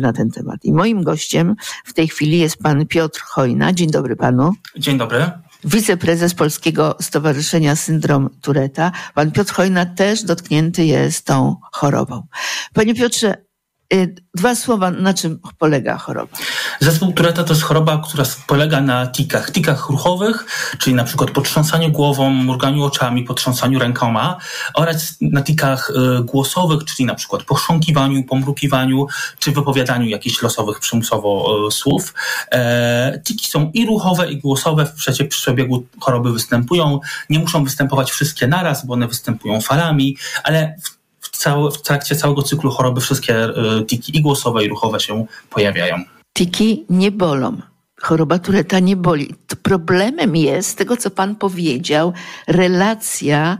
na ten temat. I moim gościem w tej chwili jest pan Piotr Chojna. Dzień dobry panu. Dzień dobry. Wiceprezes Polskiego Stowarzyszenia Syndrom Tureta. Pan Piotr Chojna też dotknięty jest tą chorobą. Panie Piotrze, dwa słowa, na czym polega choroba? Zespół Tureta to jest choroba, która polega na tikach. Tikach ruchowych, czyli na przykład potrząsaniu głową, mruganiu oczami, potrząsaniu rękoma oraz na tikach y, głosowych, czyli na przykład pochrząkiwaniu, pomrukiwaniu, czy wypowiadaniu jakichś losowych przymusowo y, słów. E, tiki są i ruchowe, i głosowe w przecie przebiegu choroby występują. Nie muszą występować wszystkie naraz, bo one występują falami, ale w cały, w trakcie całego cyklu choroby wszystkie e, tiki i głosowe, i ruchowe się pojawiają. Tiki nie bolą. Choroba Tureta nie boli. Problemem jest, tego co pan powiedział, relacja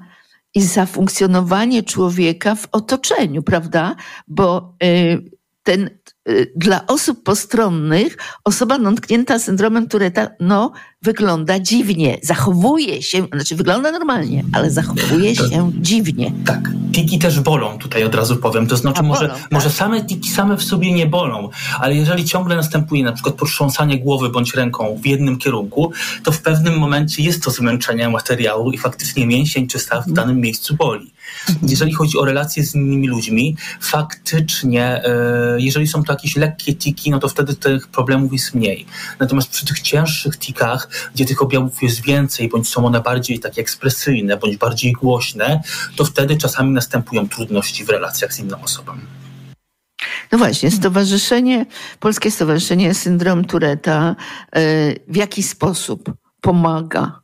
i zafunkcjonowanie człowieka w otoczeniu, prawda? Bo y, ten dla osób postronnych osoba dotknięta syndromem Tureta no, wygląda dziwnie, zachowuje się, znaczy wygląda normalnie, ale zachowuje to, się dziwnie. Tak, tiki też bolą, tutaj od razu powiem. To znaczy, A, może, bolą, tak? może same tiki same w sobie nie bolą, ale jeżeli ciągle następuje na przykład potrząsanie głowy bądź ręką w jednym kierunku, to w pewnym momencie jest to zmęczenie materiału i faktycznie mięsień czy staw w mhm. danym miejscu boli. Jeżeli chodzi o relacje z innymi ludźmi, faktycznie, e, jeżeli są to jakieś lekkie tiki, no to wtedy tych problemów jest mniej. Natomiast przy tych cięższych tikach, gdzie tych objawów jest więcej, bądź są one bardziej takie ekspresyjne, bądź bardziej głośne, to wtedy czasami następują trudności w relacjach z inną osobą. No właśnie, Stowarzyszenie, Polskie Stowarzyszenie Syndrom Tureta e, w jaki sposób pomaga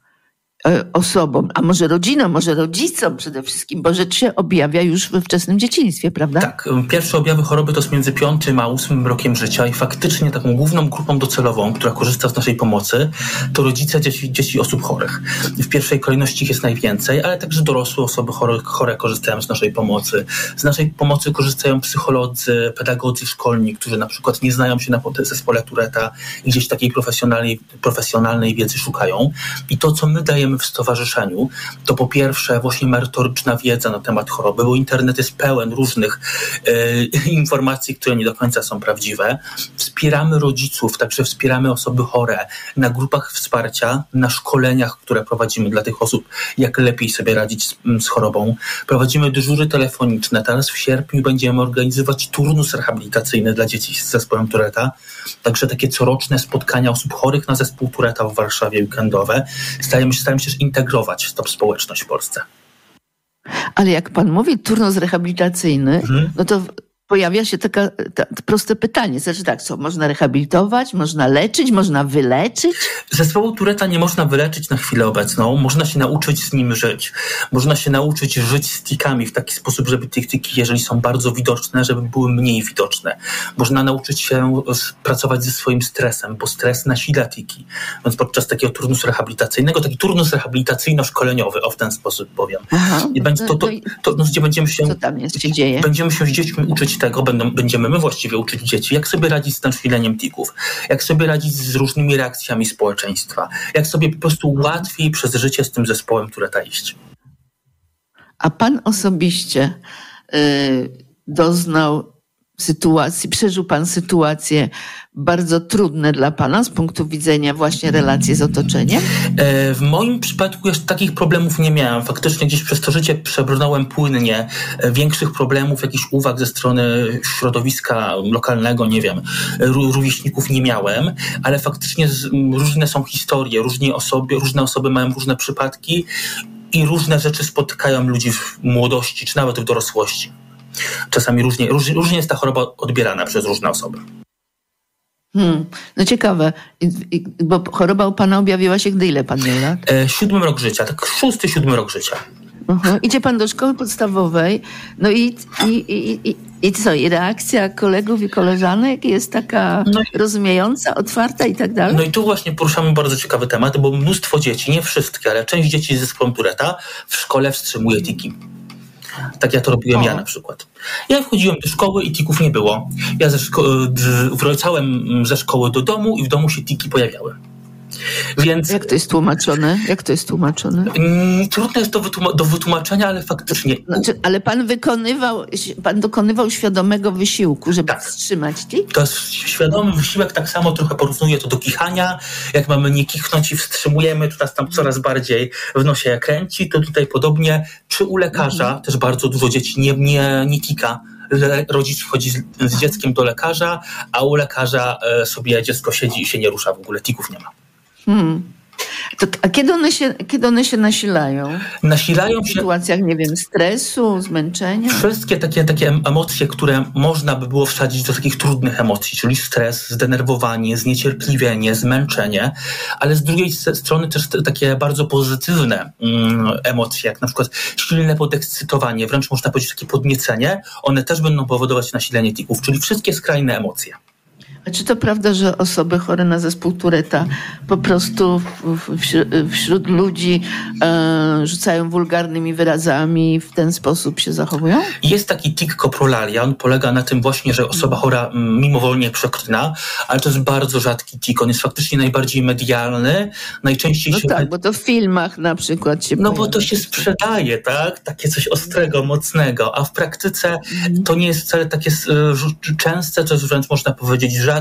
osobom, a może rodzinom, może rodzicom przede wszystkim, bo rzecz się objawia już we wczesnym dzieciństwie, prawda? Tak. Pierwsze objawy choroby to jest między piątym a ósmym rokiem życia i faktycznie taką główną grupą docelową, która korzysta z naszej pomocy, to rodzice dzieci, dzieci osób chorych. W pierwszej kolejności ich jest najwięcej, ale także dorosłe osoby chore, chore korzystają z naszej pomocy. Z naszej pomocy korzystają psycholodzy, pedagodzy szkolni, którzy na przykład nie znają się na zespole Tureta i gdzieś takiej profesjonalnej, profesjonalnej wiedzy szukają. I to, co my dajemy w stowarzyszeniu, to po pierwsze właśnie merytoryczna wiedza na temat choroby, bo internet jest pełen różnych e, informacji, które nie do końca są prawdziwe. Wspieramy rodziców, także wspieramy osoby chore na grupach wsparcia, na szkoleniach, które prowadzimy dla tych osób, jak lepiej sobie radzić z, z chorobą. Prowadzimy dyżury telefoniczne. Teraz w sierpniu będziemy organizować turnus rehabilitacyjny dla dzieci z zespołem Tureta. Także takie coroczne spotkania osób chorych na zespół Tureta w Warszawie weekendowe. Stajemy się, też integrować tą społeczność w Polsce. Ale jak pan mówi turnus rehabilitacyjny, mhm. no to pojawia się taka, ta, proste pytanie. Znaczy tak, co, można rehabilitować, można leczyć, można wyleczyć? Zespołu Tureta nie można wyleczyć na chwilę obecną. Można się nauczyć z nim żyć. Można się nauczyć żyć z tikami w taki sposób, żeby tych tiki, jeżeli są bardzo widoczne, żeby były mniej widoczne. Można nauczyć się pracować ze swoim stresem, bo stres nasila tiki. Więc podczas takiego turnusu rehabilitacyjnego, taki turnus rehabilitacyjno-szkoleniowy, o w ten sposób powiem. Aha, I będzie to, to, to, to, gdzie będziemy się, co tam jest, się dzieje? Będziemy się z dziećmi uczyć tego będą, będziemy my właściwie uczyć dzieci, jak sobie radzić z nasileniem tików, jak sobie radzić z różnymi reakcjami społeczeństwa, jak sobie po prostu łatwiej przez życie z tym zespołem Tureta iść. A pan osobiście y, doznał sytuacji, przeżył pan sytuacje bardzo trudne dla pana z punktu widzenia właśnie relacji z otoczeniem? E, w moim przypadku jeszcze takich problemów nie miałem. Faktycznie gdzieś przez to życie przebrnąłem płynnie. E, większych problemów, jakichś uwag ze strony środowiska lokalnego, nie wiem, rówieśników nie miałem, ale faktycznie różne są historie, różne osoby, różne osoby mają różne przypadki i różne rzeczy spotykają ludzi w młodości, czy nawet w dorosłości. Czasami różnie, różnie, różnie jest ta choroba odbierana przez różne osoby. Hmm, no ciekawe, bo choroba u pana objawiła się gdy ile pan miał lat? E, siódmy rok życia, tak szósty, siódmy rok życia. Uh-huh. Idzie pan do szkoły podstawowej, no i, i, i, i, i co, i reakcja kolegów i koleżanek jest taka no rozumiejąca, otwarta i tak dalej? No i tu właśnie poruszamy bardzo ciekawy temat, bo mnóstwo dzieci, nie wszystkie, ale część dzieci z zespołem Tureta w szkole wstrzymuje tiki. Tak ja to robiłem o. ja na przykład. Ja wchodziłem do szkoły i tików nie było. Ja ze szko- wracałem ze szkoły do domu i w domu się tiki pojawiały. Więc, Jak to jest tłumaczone? Jak to jest tłumaczone? Mm, trudno jest to do wytłumaczenia, ale faktycznie. Znaczy, ale pan wykonywał, pan dokonywał świadomego wysiłku, żeby tak. wstrzymać tik? To jest świadomy wysiłek, tak samo trochę porównuję to do kichania. Jak mamy nie kichnąć i wstrzymujemy, to nas tam coraz bardziej w nosie kręci, to tutaj podobnie. Czy u lekarza mhm. też bardzo dużo dzieci nie, nie, nie kika rodzic wchodzi z, z, dzieckiem do lekarza, a u lekarza e, sobie dziecko siedzi i się nie rusza, w ogóle tików nie ma. Hmm. To, a kiedy one, się, kiedy one się nasilają? Nasilają się... W sytuacjach, nie wiem, stresu, zmęczenia? Wszystkie takie, takie emocje, które można by było wsadzić do takich trudnych emocji, czyli stres, zdenerwowanie, zniecierpliwienie, zmęczenie, ale z drugiej strony też takie bardzo pozytywne mm, emocje, jak na przykład silne podekscytowanie, wręcz można powiedzieć takie podniecenie, one też będą powodować nasilenie tików, czyli wszystkie skrajne emocje. Czy to prawda, że osoby chore na zespół Tureta po prostu wśród ludzi e, rzucają wulgarnymi wyrazami i w ten sposób się zachowują? Jest taki tik coprolalia. On polega na tym właśnie, że osoba chora mimowolnie przeklina, ale to jest bardzo rzadki tik. On jest faktycznie najbardziej medialny. Najczęściej no się... tak, bo to w filmach na przykład się No bo to się sprzedaje, tak? Takie coś ostrego, mocnego, a w praktyce to nie jest wcale takie e, częste, to jest wręcz można powiedzieć rzadkie,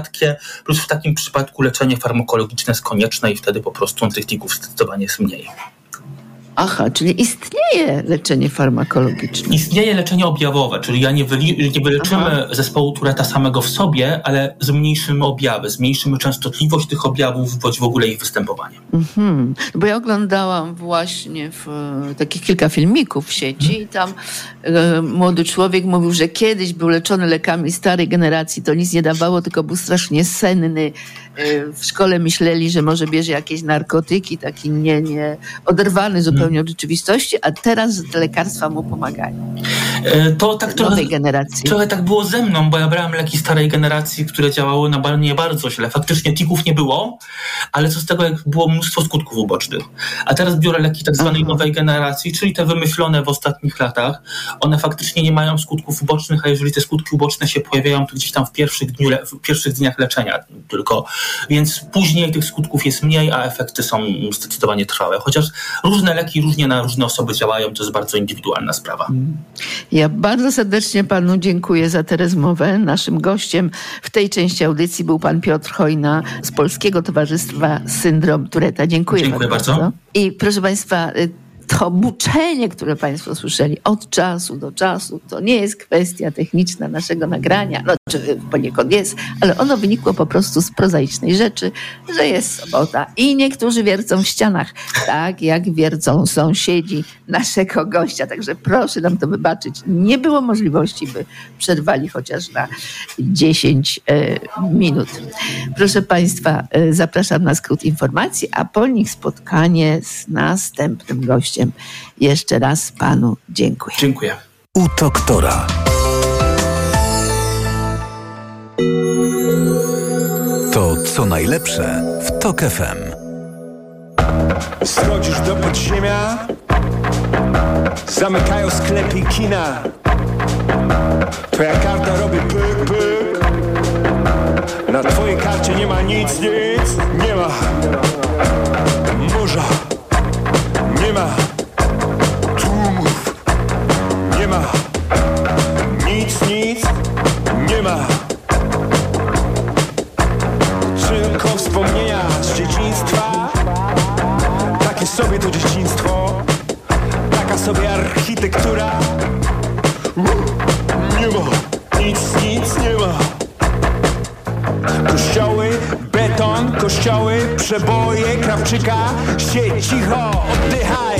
plus w takim przypadku leczenie farmakologiczne jest konieczne i wtedy po prostu tych tików zdecydowanie jest mniej. Aha, czyli istnieje leczenie farmakologiczne. Istnieje leczenie objawowe, czyli ja nie, wyli, nie wyleczymy Aha. zespołu Tureta samego w sobie, ale zmniejszymy objawy, zmniejszymy częstotliwość tych objawów, bądź w ogóle ich występowanie. Mhm. Bo ja oglądałam właśnie w, takich kilka filmików w sieci i tam e, młody człowiek mówił, że kiedyś był leczony lekami starej generacji, to nic nie dawało, tylko był strasznie senny, w szkole myśleli, że może bierze jakieś narkotyki, taki nie, nie oderwany zupełnie od rzeczywistości, a teraz te lekarstwa mu pomagają. E, to tak trochę. Trochę tak było ze mną, bo ja brałem leki starej generacji, które działały na nie bardzo źle. Faktycznie tików nie było, ale co z tego, jak było mnóstwo skutków ubocznych. A teraz biorę leki tak zwanej Aha. nowej generacji, czyli te wymyślone w ostatnich latach. One faktycznie nie mają skutków ubocznych, a jeżeli te skutki uboczne się pojawiają, to gdzieś tam w pierwszych, dniu, w pierwszych dniach leczenia tylko więc później tych skutków jest mniej, a efekty są zdecydowanie trwałe. Chociaż różne leki różnie na różne osoby działają, to jest bardzo indywidualna sprawa. Ja bardzo serdecznie panu dziękuję za tę rozmowę. Naszym gościem w tej części audycji był pan Piotr Hojna z Polskiego Towarzystwa Syndrom Tureta. Dziękuję, dziękuję bardzo. bardzo. I proszę państwa, y, to buczenie, które Państwo słyszeli od czasu do czasu, to nie jest kwestia techniczna naszego nagrania, no czy poniekąd jest, ale ono wynikło po prostu z prozaicznej rzeczy, że jest sobota i niektórzy wiercą w ścianach, tak jak wiercą sąsiedzi naszego gościa. Także proszę nam to wybaczyć. Nie było możliwości, by przerwali chociaż na 10 e, minut. Proszę Państwa, e, zapraszam na skrót informacji, a po nich spotkanie z następnym gościem gościem. Jeszcze raz panu dziękuję. Dziękuję. U doktora. To co najlepsze w TOK FM. Schodzisz do podziemia, zamykają sklepy i kina. Twoja karta robi pyk, pyk. Na twojej karcie nie ma nic, nic, nie ma. Morza nie ma nie ma tylko wspomnienia z dzieciństwa. Takie sobie to dzieciństwo, taka sobie architektura. Nie ma nic, nic nie ma. Kościoły, beton, kościoły, przeboje, krawczyka Siedź cicho, oddychaj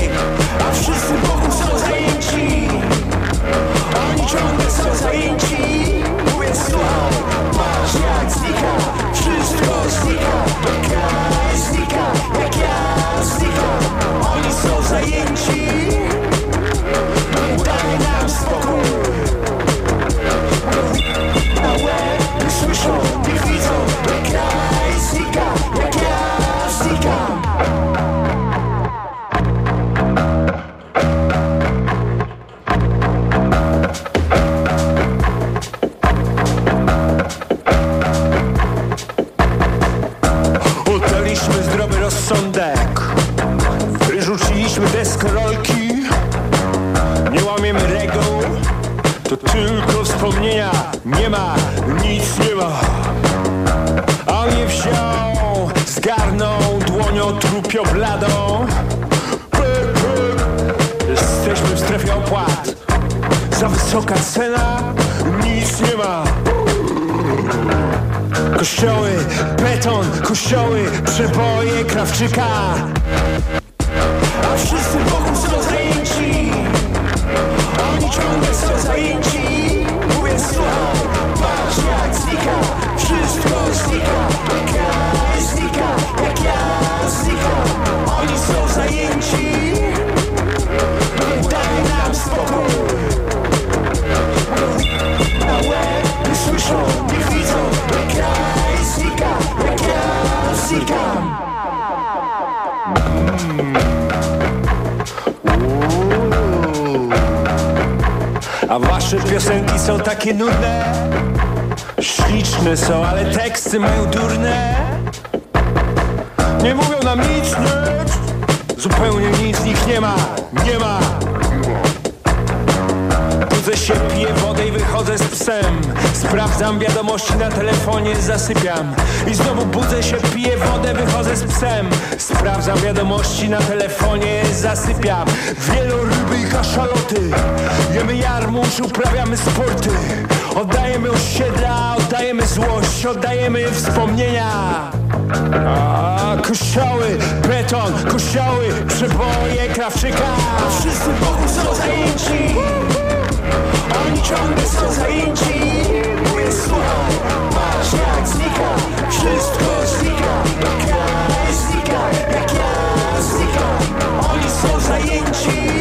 Krawczyka takie nudne. Śliczne są, ale teksty mają durne. Nie mówią nam nic, nic Zupełnie nic, nich nie ma, nie ma. Budzę się, piję wodę i wychodzę z psem. Sprawdzam wiadomości na telefonie, zasypiam. I znowu budzę się, piję wodę, wychodzę z psem. Sprawdzam wiadomości na telefonie, zasypiam. Wieloryby i kaszaloty Jemy jarmuż, uprawiamy sporty. Oddajemy osiedla, oddajemy złość Oddajemy wspomnienia. A, kościoły, beton, kościoły, przeboje Krawczyka. Wszyscy wokół są zajęci Oni ciągle są zajęci. Mówię słuchaj, patrz jak znika. Wszystko znika, jak ja znika Jak ja znikam. Oni są zajęci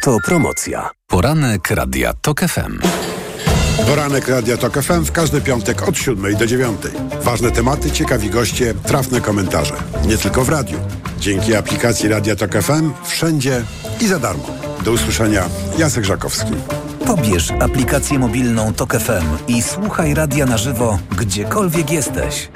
Autopromocja. Poranek Radia TOK FM. Poranek Radia Tok FM w każdy piątek od 7 do 9. Ważne tematy, ciekawi goście, trafne komentarze. Nie tylko w radiu. Dzięki aplikacji Radia Tok FM wszędzie i za darmo. Do usłyszenia. Jacek Żakowski. Pobierz aplikację mobilną TOK FM i słuchaj radia na żywo, gdziekolwiek jesteś.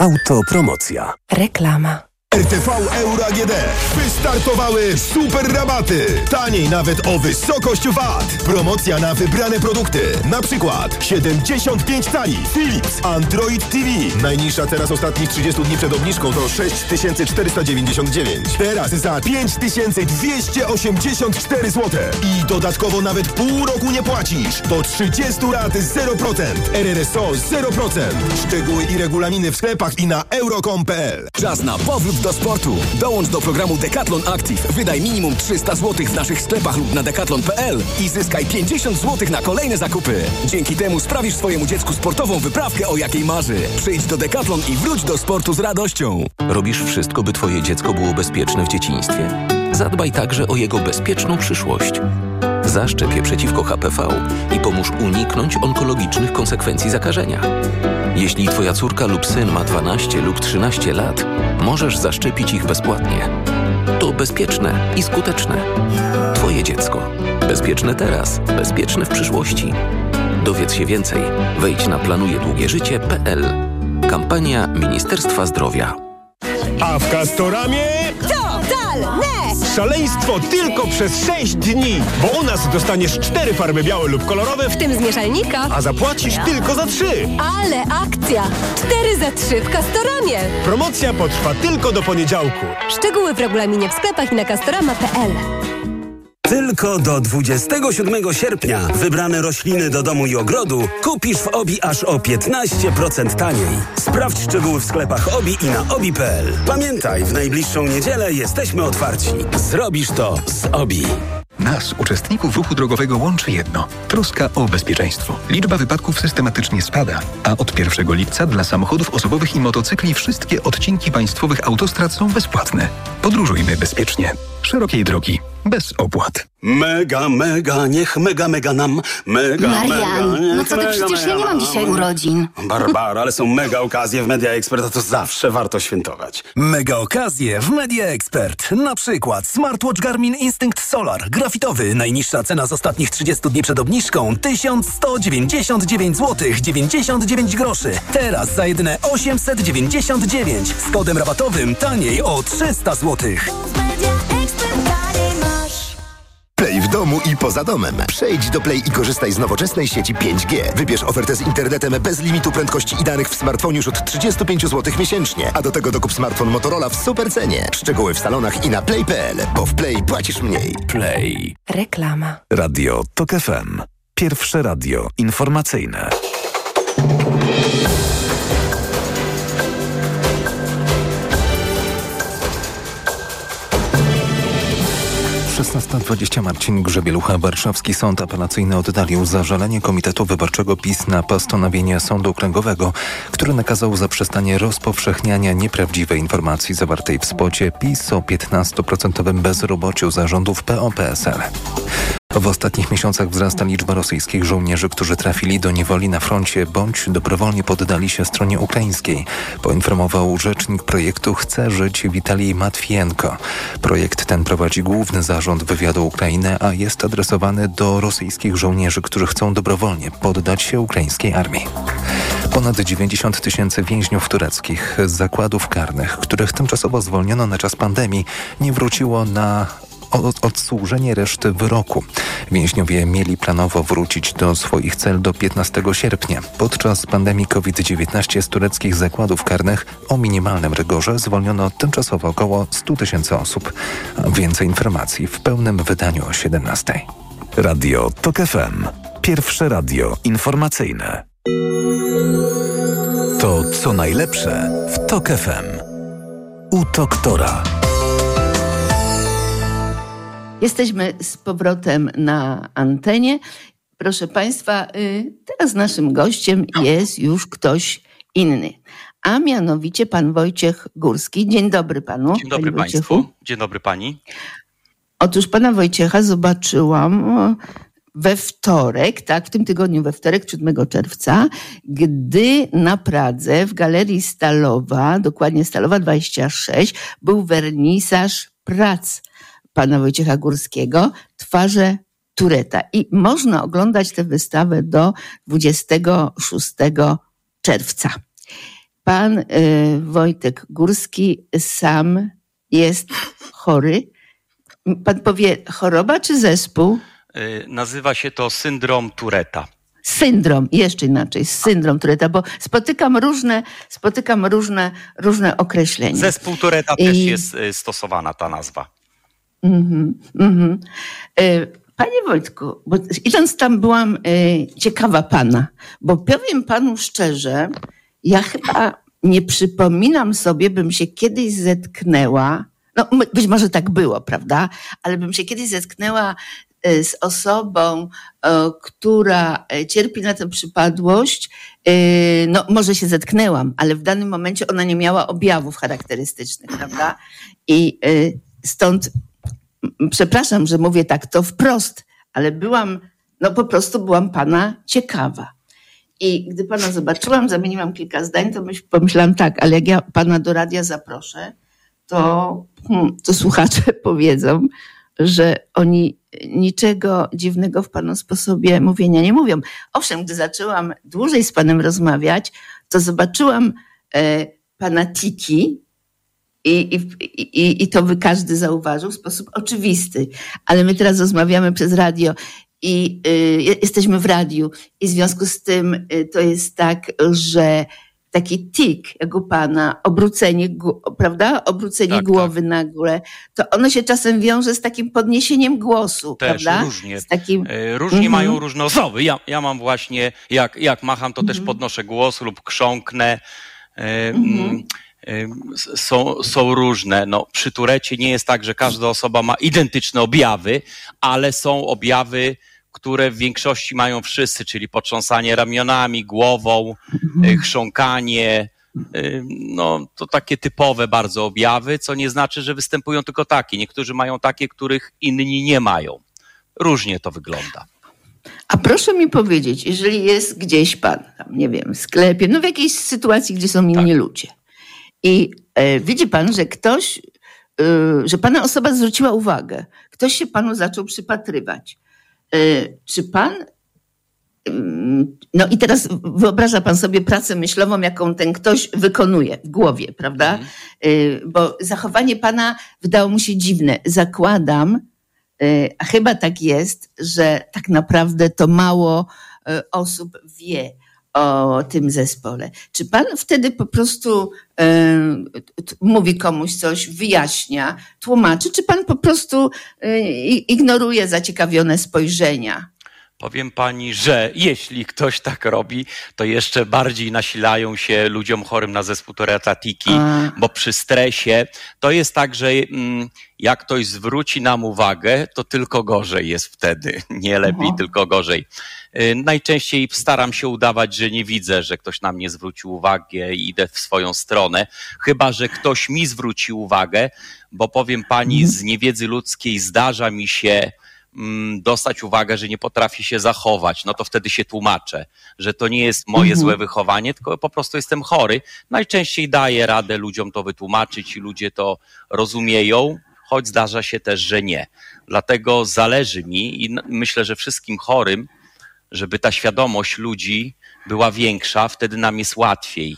Autopromocja. Reklama. RTV Euro AGD. Wystartowały super rabaty. Taniej nawet o wysokość VAT. Promocja na wybrane produkty. Na przykład 75 tali Philips Android TV. Najniższa teraz ostatnich 30 dni przed obniżką to 6499. Teraz za 5284 zł. I dodatkowo nawet pół roku nie płacisz. Do 30 lat 0%. RRSO 0%. Szczegóły i regulaminy w sklepach i na euro.com.pl. Czas na powrót do sportu. Dołącz do programu Decathlon Active. Wydaj minimum 300 zł w naszych sklepach lub na decathlon.pl i zyskaj 50 zł na kolejne zakupy. Dzięki temu sprawisz swojemu dziecku sportową wyprawkę, o jakiej marzy. Przyjdź do Decathlon i wróć do sportu z radością. Robisz wszystko, by Twoje dziecko było bezpieczne w dzieciństwie? Zadbaj także o jego bezpieczną przyszłość. Zaszczep je przeciwko HPV i pomóż uniknąć onkologicznych konsekwencji zakażenia. Jeśli Twoja córka lub syn ma 12 lub 13 lat, możesz zaszczepić ich bezpłatnie. To bezpieczne i skuteczne. Twoje dziecko. Bezpieczne teraz, bezpieczne w przyszłości. Dowiedz się więcej. Wejdź na planujedługieżycie.pl. Kampania Ministerstwa Zdrowia. A w Castoramie Totalne! Szaleństwo tylko przez 6 dni. Bo u nas dostaniesz 4 farby białe lub kolorowe, W tym z mieszalnika. a zapłacisz tylko za 3. Ale akcja! 4 za 3 w Castoramie. Promocja potrwa tylko do poniedziałku. Szczegóły w regulaminie w sklepach i na castorama.pl. Tylko do 27 sierpnia wybrane rośliny do domu i ogrodu kupisz w OBI aż o 15% taniej. Sprawdź szczegóły w sklepach OBI i na obi.pl. Pamiętaj, w najbliższą niedzielę jesteśmy otwarci. Zrobisz to z OBI. Nas, uczestników ruchu drogowego, łączy jedno troska o bezpieczeństwo. Liczba wypadków systematycznie spada, a od 1 lipca dla samochodów osobowych i motocykli wszystkie odcinki państwowych autostrad są bezpłatne. Podróżujmy bezpiecznie. Szerokiej drogi, bez opłat. Mega, mega, niech mega, mega nam. Mega, Marian, mega, no co ty, mega, przecież ja mega nie mam dzisiaj urodzin. Barbara, ale są mega okazje w Media Expert, a to zawsze warto świętować. Mega okazje w Media Expert. Na przykład smartwatch Garmin Instinct Solar grafitowy. Najniższa cena z ostatnich 30 dni przed obniżką 1199 zł 99 groszy. Teraz za jedyne 899 z kodem rabatowym taniej o 300 zł. Play w domu i poza domem. Przejdź do Play i korzystaj z nowoczesnej sieci 5G. Wybierz ofertę z internetem bez limitu prędkości i danych w smartfonie już od 35 zł miesięcznie. A do tego dokup smartfon Motorola w super cenie. Szczegóły w salonach i na play.pl, bo w Play płacisz mniej. Play. Reklama. Radio TOK FM. Pierwsze radio informacyjne. 16.20 Marcin Grzebielucha. Warszawski Sąd Apelacyjny oddalił zażalenie Komitetu Wyborczego PiS na postanowienie Sądu Okręgowego, który nakazał zaprzestanie rozpowszechniania nieprawdziwej informacji zawartej w spocie PiS o 15% bezrobociu zarządów PO-PSL. W ostatnich miesiącach wzrasta liczba rosyjskich żołnierzy, którzy trafili do niewoli na froncie bądź dobrowolnie poddali się stronie ukraińskiej, poinformował rzecznik projektu Chce żyć Witalij Matwienko. Projekt ten prowadzi główny zarząd wywiadu Ukrainy, a jest adresowany do rosyjskich żołnierzy, którzy chcą dobrowolnie poddać się ukraińskiej armii. Ponad 90 tysięcy więźniów tureckich z zakładów karnych, których tymczasowo zwolniono na czas pandemii, nie wróciło na odsłużenie reszty wyroku. Więźniowie mieli planowo wrócić do swoich cel do 15 sierpnia. Podczas pandemii COVID-19 z tureckich zakładów karnych o minimalnym rygorze zwolniono tymczasowo około 100 tysięcy osób. Więcej informacji w pełnym wydaniu o 17. Radio TOK FM. Pierwsze radio informacyjne. To co najlepsze w TOK FM. U doktora. Jesteśmy z powrotem na antenie. Proszę Państwa, y, teraz naszym gościem jest już ktoś inny, a mianowicie pan Wojciech Górski. Dzień dobry panu. Dzień dobry panie Wojciechu. Państwu. Dzień dobry Pani. Otóż pana Wojciecha zobaczyłam we wtorek, tak, w tym tygodniu we wtorek, 7 czerwca, gdy na Pradze w Galerii Stalowa, dokładnie Stalowa 26, był wernisaż prac pana Wojciecha Górskiego, Twarze Tureta. I można oglądać tę wystawę do 26 czerwca. Pan y, Wojtek Górski sam jest chory. Pan powie choroba czy zespół? Y, Nazywa się to syndrom Tureta. Syndrom, jeszcze inaczej, syndrom Tureta, bo spotykam różne, spotykam różne, różne określenia. Zespół Tureta I- też jest y, stosowana ta nazwa. Mhm, mhm. E, Panie Wojtku, bo idąc tam byłam e, ciekawa pana, bo powiem panu szczerze, ja chyba nie przypominam sobie, bym się kiedyś zetknęła, no być może tak było, prawda, ale bym się kiedyś zetknęła e, z osobą, która cierpi na tę przypadłość, no może się zetknęłam, ale w danym momencie ona nie miała objawów charakterystycznych, prawda? I stąd przepraszam, że mówię tak to wprost, ale byłam, no po prostu byłam pana ciekawa. I gdy pana zobaczyłam, zamieniłam kilka zdań, to myśl, pomyślałam tak, ale jak ja pana do radia zaproszę, to, hmm, to słuchacze powiedzą, że oni niczego dziwnego w panu sposobie mówienia nie mówią. Owszem, gdy zaczęłam dłużej z panem rozmawiać, to zobaczyłam e, pana tiki, i, i, i, to by każdy zauważył w sposób oczywisty. Ale my teraz rozmawiamy przez radio i y, jesteśmy w radiu, i w związku z tym y, to jest tak, że taki tik, jak u pana, obrócenie, prawda? Obrócenie Tak, głowy na górę, to ono się czasem wiąże z takim podniesieniem głosu, Też prawda? różnie. Z takim, Y, Różnie Mhm. mają różne osoby. Ja, ja mam właśnie, jak, jak macham, to Mhm. też podnoszę głos lub krząknę. Y, Mhm. mm, s- są, są różne. No, przy Turecie nie jest tak, że każda osoba ma identyczne objawy, ale są objawy, które w większości mają wszyscy, czyli potrząsanie ramionami, głową, y, chrząkanie, y, no to takie typowe bardzo objawy, co nie znaczy, że występują tylko takie. Niektórzy mają takie, których inni nie mają. Różnie to wygląda. A proszę mi powiedzieć, jeżeli jest gdzieś pan, nie wiem, w sklepie, no w jakiejś sytuacji, gdzie są inni ludzie i e, widzi pan, że ktoś, e, że pana osoba zwróciła uwagę, ktoś się panu zaczął przypatrywać. E, czy pan, mm, no i teraz wyobraża pan sobie pracę myślową, jaką ten ktoś wykonuje w głowie, prawda? E, Bo zachowanie pana wydało mu się dziwne. Zakładam, E, A chyba tak jest, że tak naprawdę to mało e, osób wie o tym zespole. Czy pan wtedy po prostu mówi komuś coś, wyjaśnia, tłumaczy, czy pan po prostu i- ignoruje zaciekawione spojrzenia? Powiem pani, że jeśli ktoś tak robi, to jeszcze bardziej nasilają się ludziom chorym na zespół toretatiki, A. bo przy stresie to jest tak, że mm, jak ktoś zwróci nam uwagę, to tylko gorzej jest wtedy. Nie lepiej, Aha. tylko gorzej. Y, Najczęściej staram się udawać, że nie widzę, że ktoś na mnie zwrócił uwagę i idę w swoją stronę. Chyba, że ktoś mi zwróci uwagę, bo powiem pani, z niewiedzy ludzkiej zdarza mi się dostać uwagę, że nie potrafi się zachować, no to wtedy się tłumaczę, że to nie jest moje Mhm. złe wychowanie, tylko po prostu jestem chory. Najczęściej daję radę ludziom to wytłumaczyć i ludzie to rozumieją, choć zdarza się też, że nie. Dlatego zależy mi i myślę, że wszystkim chorym, żeby ta świadomość ludzi była większa, wtedy nam jest łatwiej.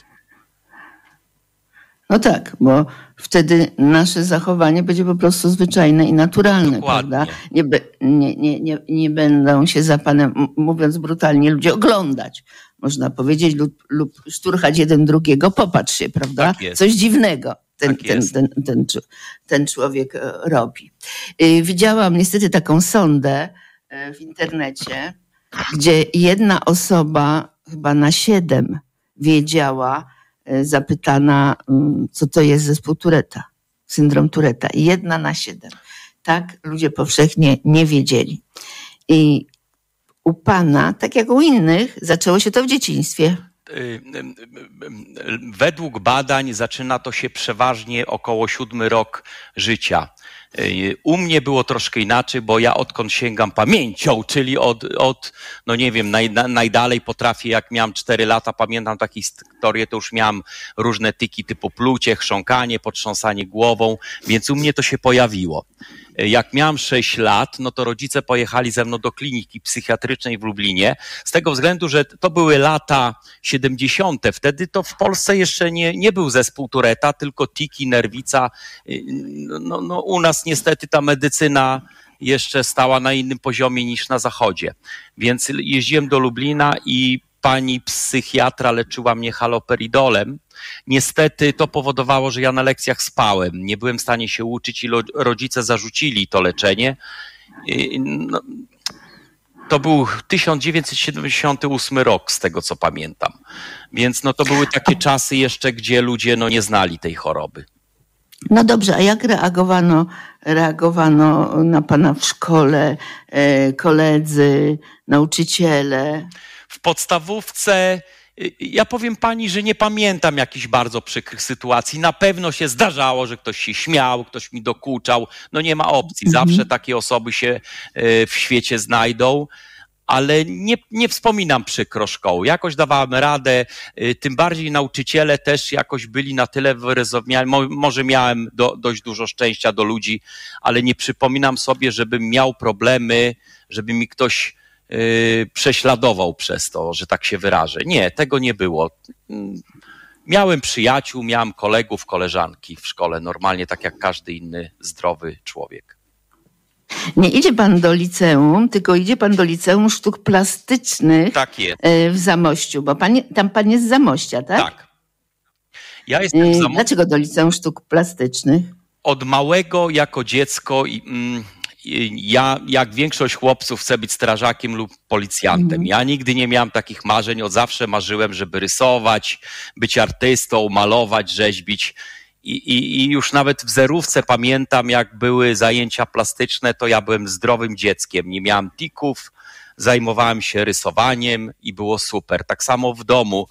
No tak, bo wtedy nasze zachowanie będzie po prostu zwyczajne i naturalne, Dokładnie. prawda? Nie, nie, nie, nie, nie będą się za panem, mówiąc brutalnie, ludzie oglądać, można powiedzieć, lub, lub szturchać jeden drugiego. Popatrz się, prawda? Tak. Coś dziwnego ten, Tak ten, ten, ten, ten człowiek e, robi. Y, Widziałam niestety taką sondę e, w internecie, gdzie jedna osoba chyba na siedem wiedziała, zapytana, mm, co to jest zespół Tureta, syndrom Tureta. Jedna na siedem. Tak ludzie powszechnie nie wiedzieli. I u pana, tak jak u innych, zaczęło się to w dzieciństwie. Y, y, y, y, Według badań zaczyna to się przeważnie około siódmy rok życia. U mnie było troszkę inaczej, bo ja odkąd sięgam pamięcią, czyli od, od no nie wiem, naj, na- najdalej potrafię, jak miałem 4 lata, pamiętam takie historie, to już miałem różne tyki typu plucie, chrząkanie, potrząsanie głową, więc u mnie to się pojawiło. Jak miałem 6 lat, no to rodzice pojechali ze mną do kliniki psychiatrycznej w Lublinie, z tego względu, że to były lata 70. Wtedy to w Polsce jeszcze nie, nie był zespół Tureta, tylko tiki, nerwica. Y, No, no, u nas niestety ta medycyna jeszcze stała na innym poziomie niż na zachodzie. Więc jeździłem do Lublina i pani psychiatra leczyła mnie haloperidolem. Niestety to powodowało, że ja na lekcjach spałem. Nie byłem w stanie się uczyć i rodzice zarzucili to leczenie. No, to był 1978 rok, z tego co pamiętam. Więc no to były takie czasy jeszcze, gdzie ludzie no nie znali tej choroby. No dobrze, a jak reagowano, reagowano na pana w szkole, e, koledzy, nauczyciele? W podstawówce ja powiem pani, że nie pamiętam jakichś bardzo przykrych sytuacji. Na pewno się zdarzało, że ktoś się śmiał, ktoś mi dokuczał. No nie ma opcji. Mhm. Zawsze takie osoby się y, w świecie znajdą. Ale nie, nie wspominam przykro szkoły. Jakoś dawałem radę, y, tym bardziej nauczyciele też jakoś byli na tyle wyrozumiali. Mo, może miałem do, dość dużo szczęścia do ludzi, ale nie przypominam sobie, żebym miał problemy, żeby mi ktoś y, prześladował przez to, że tak się wyrażę. Nie, tego nie było. Miałem przyjaciół, miałem kolegów, koleżanki w szkole, normalnie tak jak każdy inny zdrowy człowiek. Nie idzie pan do liceum, tylko idzie pan do liceum sztuk plastycznych Tak e, w Zamościu, bo pan, tam pan jest z Zamościa, tak? Tak. Ja jestem E, za Dlaczego do liceum sztuk plastycznych? od małego jako dziecko i, mm, ja, jak większość chłopców, chcę być strażakiem lub policjantem. Ja nigdy nie miałem takich marzeń, od zawsze marzyłem, żeby rysować, być artystą, malować, rzeźbić. I, i, I już nawet w zerówce pamiętam, jak były zajęcia plastyczne, to ja byłem zdrowym dzieckiem. Nie miałem tików, zajmowałem się rysowaniem i było super. Tak samo w domu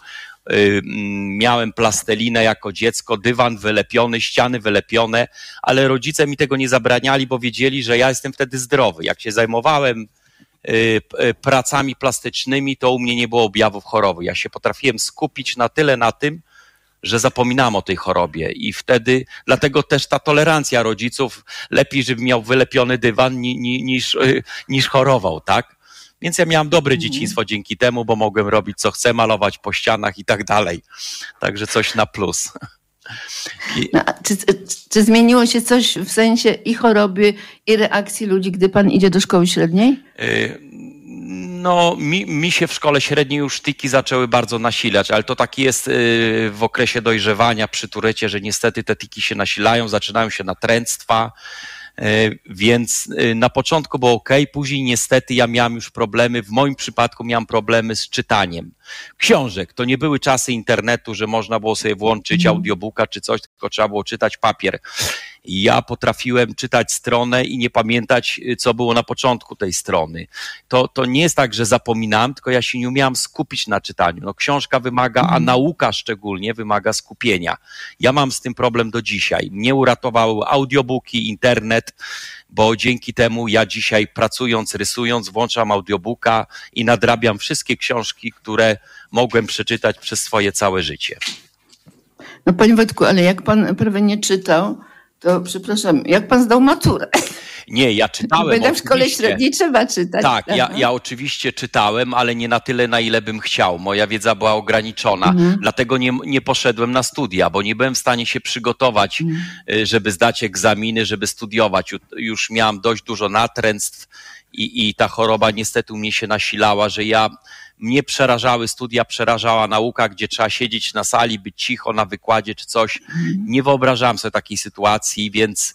miałem plastelinę jako dziecko, dywan wylepiony, ściany wylepione, ale rodzice mi tego nie zabraniali, bo wiedzieli, że ja jestem wtedy zdrowy. Jak się zajmowałem y, y, pracami plastycznymi, to u mnie nie było objawów choroby. Ja się potrafiłem skupić na tyle na tym, że zapominam o tej chorobie i wtedy, dlatego też ta tolerancja rodziców, lepiej, żeby miał wylepiony dywan niż, niż chorował, tak? Więc ja miałam dobre mhm. dzieciństwo dzięki temu, bo mogłem robić co chcę, malować po ścianach i tak dalej. Także coś na plus. I... No, czy, czy, zmieniło się coś w sensie i choroby, i reakcji ludzi, gdy pan idzie do szkoły średniej? Y, no, mi, mi się w szkole średniej już tiki zaczęły bardzo nasilać, ale to tak jest y, w okresie dojrzewania przy turecie, że niestety te tiki się nasilają, zaczynają się natręctwa. E, więc e, na początku było ok, później niestety ja miałem już problemy, w moim przypadku miałem problemy z czytaniem książek. To nie były czasy internetu, że można było sobie włączyć mhm. audiobooka czy coś, tylko trzeba było czytać papier. Ja potrafiłem czytać stronę i nie pamiętać, co było na początku tej strony. To, to nie jest tak, że zapominałem, tylko ja się nie umiałam skupić na czytaniu. No, książka wymaga, a mhm. nauka szczególnie wymaga skupienia. Ja mam z tym problem do dzisiaj. Mnie uratowały audiobooki, internet, bo dzięki temu ja dzisiaj pracując, rysując, włączam audiobooka i nadrabiam wszystkie książki, które mogłem przeczytać przez swoje całe życie. No panie Wojtku, ale jak pan prawie nie czytał, to przepraszam, jak pan zdał maturę? Nie, ja czytałem. Bo w szkole średniej trzeba czytać. Tak, ja, ja oczywiście czytałem, ale nie na tyle, na ile bym chciał. Moja wiedza była ograniczona, mhm. dlatego nie, nie poszedłem na studia, bo nie byłem w stanie się przygotować, mhm. Y, żeby zdać egzaminy, żeby studiować. Już miałam dość dużo natręctw i, i ta choroba niestety u mnie się nasilała, że ja mnie przerażały studia, przerażała nauka, gdzie trzeba siedzieć na sali, być cicho na wykładzie czy coś. Nie wyobrażałem sobie takiej sytuacji, więc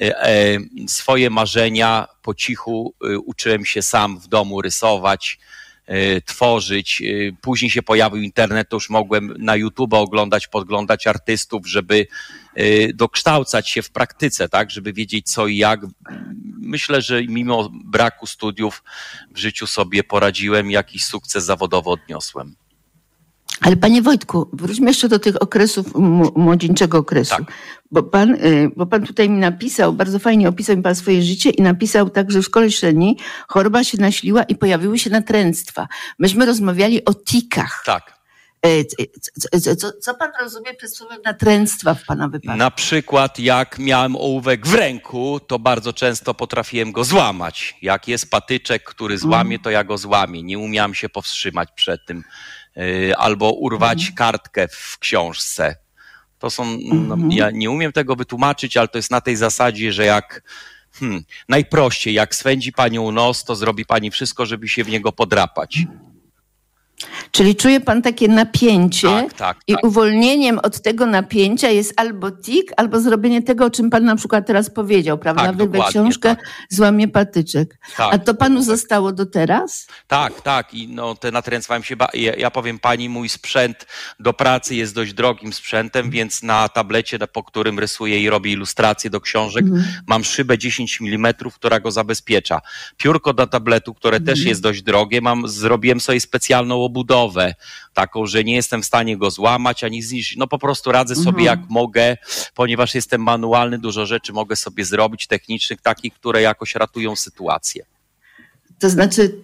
e, e, swoje marzenia po cichu e, uczyłem się sam w domu rysować, tworzyć. Później się pojawił internet, to już mogłem na YouTube oglądać, podglądać artystów, żeby dokształcać się w praktyce, tak, żeby wiedzieć co i jak. Myślę, że mimo braku studiów w życiu sobie poradziłem, jakiś sukces zawodowo odniosłem. Ale panie Wojtku, wróćmy jeszcze do tych okresów, młodzieńczego okresu. Tak. Bo, pan, y, bo pan tutaj mi napisał, bardzo fajnie opisał mi pan swoje życie i napisał tak, że w szkole średniej choroba się nasiliła i pojawiły się natręctwa. Myśmy rozmawiali o tikach. Tak. E, co, co, co, pan rozumie przez słowem natręctwa w pana wypadku? Na przykład jak miałem ołówek w ręku, to bardzo często potrafiłem go złamać. Jak jest patyczek, który złamie, to ja go złamię. Nie umiałem się powstrzymać przed tym. Y, albo urwać mhm. kartkę w książce. To są, no, mhm. ja nie umiem tego wytłumaczyć, ale to jest na tej zasadzie, że jak hmm, najprościej, jak swędzi panią nos, to zrobi pani wszystko, żeby się w niego podrapać. Czyli czuje pan takie napięcie tak, tak, i tak. uwolnieniem od tego napięcia jest albo tik, albo zrobienie tego, o czym pan na przykład teraz powiedział, prawda? Tak, Wyrwę książkę, tak. złamie patyczek. Tak. A to panu zostało do teraz? Tak, tak. I no, te natręctwałem się. Ja, ja powiem pani, mój sprzęt do pracy jest dość drogim sprzętem, więc na tablecie, po którym rysuję i robię ilustracje do książek, mhm. mam szybę 10 mm, która go zabezpiecza. Piórko do tabletu, które mhm. też jest dość drogie, mam, zrobiłem sobie specjalną obudowę, taką, że nie jestem w stanie go złamać ani zniszczyć. No po prostu radzę sobie mhm. jak mogę, ponieważ jestem manualny, dużo rzeczy mogę sobie zrobić, technicznych, takich, które jakoś ratują sytuację. To znaczy,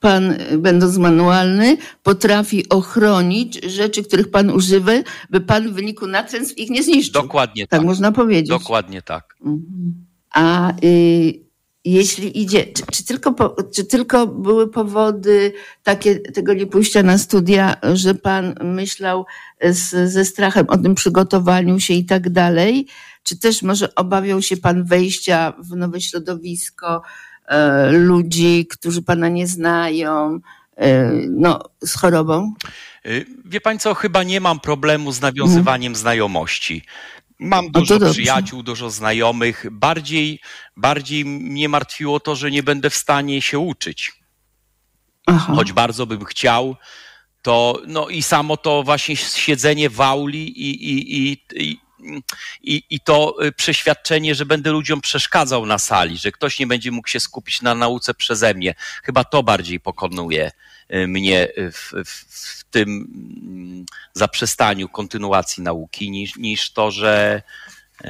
pan, będąc manualny, potrafi ochronić rzeczy, których pan używa, by pan w wyniku natręstw ich nie zniszczył. Dokładnie tak. Tak można powiedzieć. Dokładnie tak. Mhm. A y, jeśli idzie, czy, czy, tylko, czy tylko były powody takie tego nie pójścia na studia, że pan myślał z, ze strachem o tym przygotowaniu się i tak dalej, czy też może obawiał się pan wejścia w nowe środowisko e, ludzi, którzy pana nie znają, e, no, z chorobą? Y, wie pan co, chyba nie mam problemu z nawiązywaniem znajomości Mam dużo przyjaciół, dużo znajomych. Bardziej, bardziej mnie martwiło to, że nie będę w stanie się uczyć. Aha. Choć bardzo bym chciał, to no i samo to właśnie siedzenie w auli i, i, i, i i, to y, przeświadczenie, że będę ludziom przeszkadzał na sali, że ktoś nie będzie mógł się skupić na nauce przeze mnie. Chyba to bardziej pokonuje y, mnie w, w, w tym mm, zaprzestaniu kontynuacji nauki, niż, niż to, że y,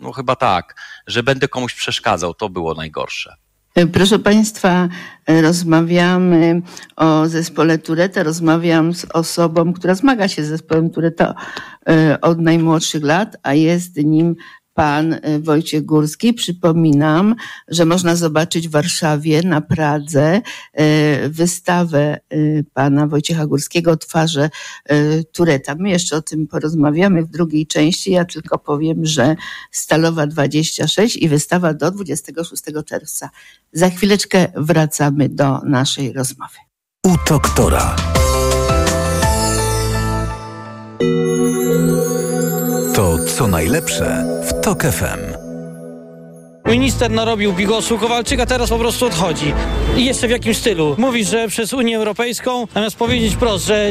no chyba tak, że będę komuś przeszkadzał. To było najgorsze. Proszę Państwa, rozmawiamy o zespole Tureta. Rozmawiam z osobą, która zmaga się z zespołem Tureta e, od najmłodszych lat, a jest nim pan y, Wojciech Górski. Przypominam, że można zobaczyć w Warszawie na Pradze y, wystawę y, pana Wojciecha Górskiego Twarze Tureta. My jeszcze o tym porozmawiamy w drugiej części. Ja tylko powiem, że Stalowa 26 i wystawa do 26 czerwca. Za chwileczkę wracamy do naszej rozmowy. U doktora. Co najlepsze w TOK FM. Minister narobił bigosu, Kowalczyk, a teraz po prostu odchodzi. I jeszcze w jakim stylu? Mówi, że przez Unię Europejską, zamiast powiedzieć wprost, że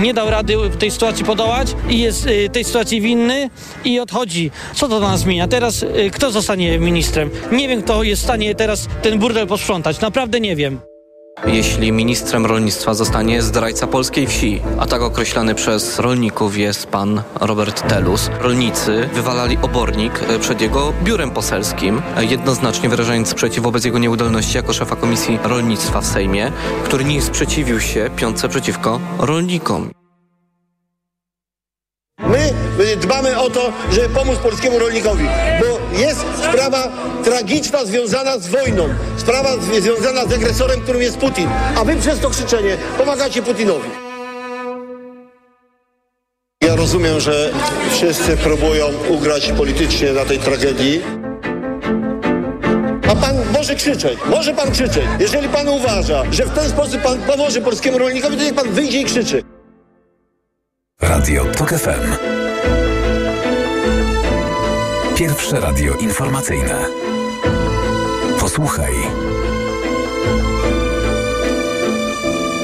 nie dał rady w tej sytuacji podołać i jest y, tej sytuacji winny i odchodzi. Co to nas zmienia? Teraz y, kto zostanie ministrem? Nie wiem, kto jest w stanie teraz ten burdel posprzątać. Naprawdę nie wiem jeśli ministrem rolnictwa zostanie zdrajca polskiej wsi, a tak określany przez rolników jest pan Robert Telus. Rolnicy wywalali obornik przed jego biurem poselskim, jednoznacznie wyrażając sprzeciw wobec jego nieudolności jako szefa Komisji Rolnictwa w Sejmie, który nie sprzeciwił się piątce przeciwko rolnikom. My dbamy o to, żeby pomóc polskiemu rolnikowi, bo jest sprawa tragiczna związana z wojną, sprawa związana z agresorem, którym jest Putin, a wy przez to krzyczenie pomagacie Putinowi. Ja rozumiem, że wszyscy próbują ugrać politycznie na tej tragedii. A pan może krzyczeć, może pan krzyczeć. Jeżeli pan uważa, że w ten sposób pan pomoże polskiemu rolnikowi, to niech pan wyjdzie i krzyczy. Radio TOK FM. Pierwsze radio informacyjne. Posłuchaj.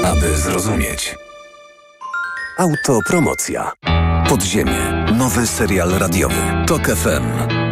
Aby zrozumieć. Autopromocja. Podziemie. Nowy serial radiowy. TOK FM.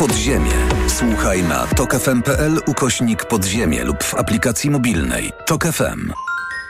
Podziemie. Słuchaj na tokefm.pl ukośnik podziemie lub w aplikacji mobilnej. Tok FM.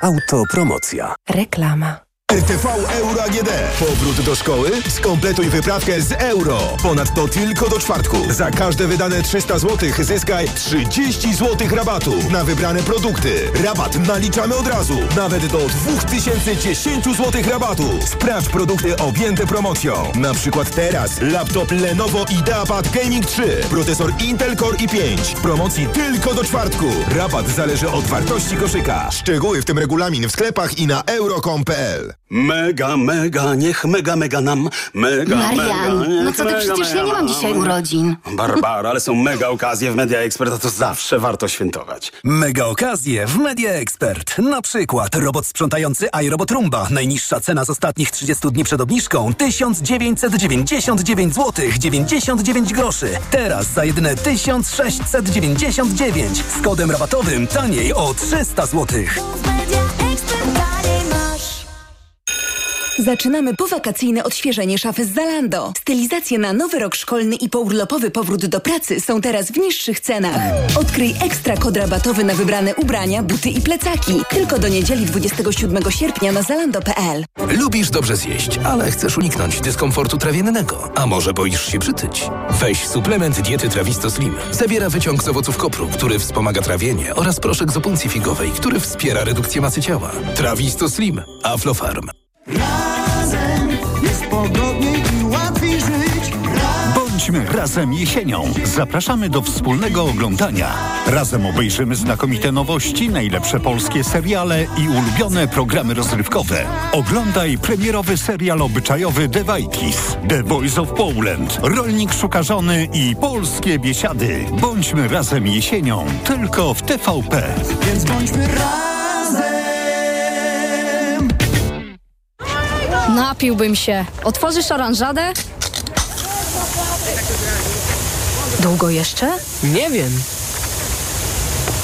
Autopromocja. Reklama. RTV Euro AGD. Powrót do szkoły? Skompletuj wyprawkę z euro. Ponadto tylko do czwartku. Za każde wydane 300 zł zyskaj 30 zł rabatu na wybrane produkty. Rabat naliczamy od razu. Nawet do 2010 zł rabatu. Sprawdź produkty objęte promocją. Na przykład teraz laptop Lenovo IdeaPad Gaming 3. Procesor Intel Core i5. W promocji tylko do czwartku. Rabat zależy od wartości koszyka. Szczegóły w tym regulamin w sklepach i na euro.com.pl Mega, mega, niech mega, mega nam, mega, Marian, mega, no co ty, przecież ja nie mam dzisiaj urodzin. Barbara, ale są mega okazje w Media Expert, a to zawsze warto świętować. Mega okazje w Media Expert. Na przykład robot sprzątający iRobot Rumba. Najniższa cena z ostatnich 30 dni przed obniżką 1999 zł 99 groszy. Teraz za jedyne 1699 z kodem rabatowym taniej o 300 złotych. Zaczynamy powakacyjne odświeżenie szafy z Zalando. Stylizacje na nowy rok szkolny i pourlopowy powrót do pracy są teraz w niższych cenach. Odkryj ekstra kod rabatowy na wybrane ubrania, buty i plecaki. Tylko do niedzieli 27 sierpnia na zalando.pl. Lubisz dobrze zjeść, ale chcesz uniknąć dyskomfortu trawiennego. A może boisz się przytyć? Weź suplement diety Trawisto Slim. Zawiera wyciąg z owoców kopru, który wspomaga trawienie oraz proszek z opuncji figowej, który wspiera redukcję masy ciała. Trawisto Slim. Aflofarm. Razem jest pogodniej i łatwiej żyć. Bądź Bądźmy razem jesienią. Zapraszamy do wspólnego oglądania. Razem obejrzymy znakomite nowości, najlepsze polskie seriale i ulubione programy rozrywkowe. Oglądaj premierowy serial obyczajowy The Vikings, The Voice of Poland, Rolnik szuka żony i Polskie biesiady. Bądźmy razem jesienią, tylko w TVP. Więc bądźmy razem. Napiłbym się. Otworzysz oranżadę? Długo jeszcze? Nie wiem.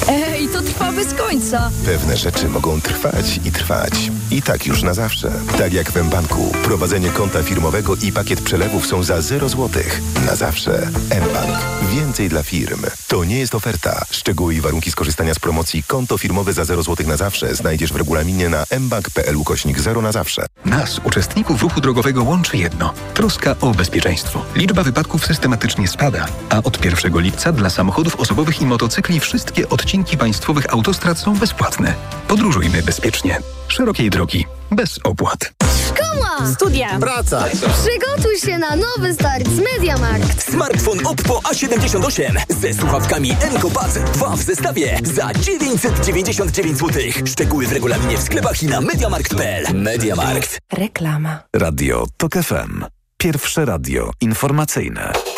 Ej, to trwa bez końca. Pewne rzeczy mogą trwać i trwać. I tak już na zawsze. Tak jak w mBanku. Prowadzenie konta firmowego i pakiet przelewów są za 0 zł. Na zawsze. mBank. Więcej dla firm. To nie jest oferta. Szczegóły i warunki skorzystania z promocji konto firmowe za 0 zł na zawsze znajdziesz w regulaminie na mbank.pl ukośnik 0 na zawsze. Nas, uczestników ruchu drogowego, łączy jedno. Troska o bezpieczeństwo. Liczba wypadków systematycznie spada, a od 1 lipca dla samochodów osobowych i motocykli wszystkie odcinki państwowych autostrad są bezpłatne. Podróżujmy bezpiecznie. Szerokiej drogi. Bez opłat. Szkoła! Studia! Praca! Przygotuj się na nowy start z MediaMarkt. Smartfon Oppo A78 ze słuchawkami Encopass 2 w zestawie za 999 zł. Szczegóły w regulaminie w sklepach i na mediamarkt.pl. Mediamarkt. Reklama. Radio TOK FM. Pierwsze radio informacyjne.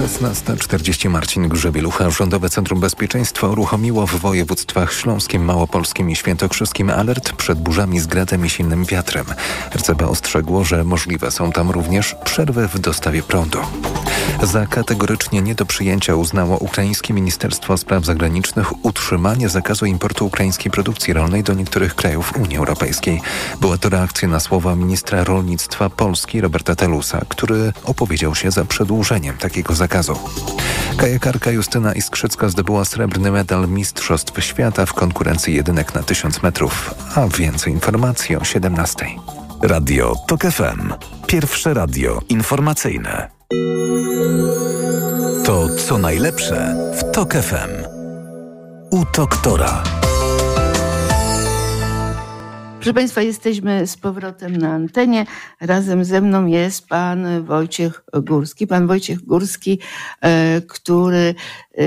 Szesnasta czterdzieści Marcin Grzebielucha. Rządowe Centrum Bezpieczeństwa uruchomiło w województwach śląskim, małopolskim i świętokrzyskim alert przed burzami z gradem i silnym wiatrem. RCB ostrzegło, że możliwe są tam również przerwy w dostawie prądu. Za kategorycznie nie do przyjęcia uznało ukraińskie Ministerstwo Spraw Zagranicznych utrzymanie zakazu importu ukraińskiej produkcji rolnej do niektórych krajów Unii Europejskiej. Była to reakcja na słowa ministra rolnictwa Polski Roberta Telusa, który opowiedział się za przedłużeniem takiego zakazu. Kajakarka Justyna Iskrzycka zdobyła srebrny medal Mistrzostw Świata w konkurencji jedynek na 1000 metrów, a więcej informacji o 17. Radio TOK FM. Pierwsze radio informacyjne. To co najlepsze w TOK FM. U doktora. Proszę Państwa, jesteśmy z powrotem na antenie. Razem ze mną jest pan Wojciech Górski. Pan Wojciech Górski, e, który e,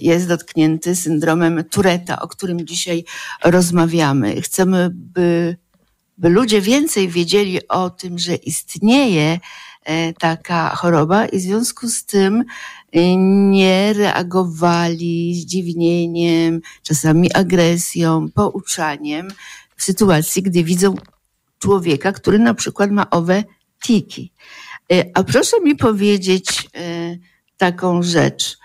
jest dotknięty syndromem Tureta, o którym dzisiaj rozmawiamy. Chcemy, by, by ludzie więcej wiedzieli o tym, że istnieje e, taka choroba i w związku z tym nie reagowali zdziwnieniem, czasami agresją, pouczaniem w sytuacji, gdy widzą człowieka, który na przykład ma owe tiki. A proszę mi powiedzieć taką rzecz.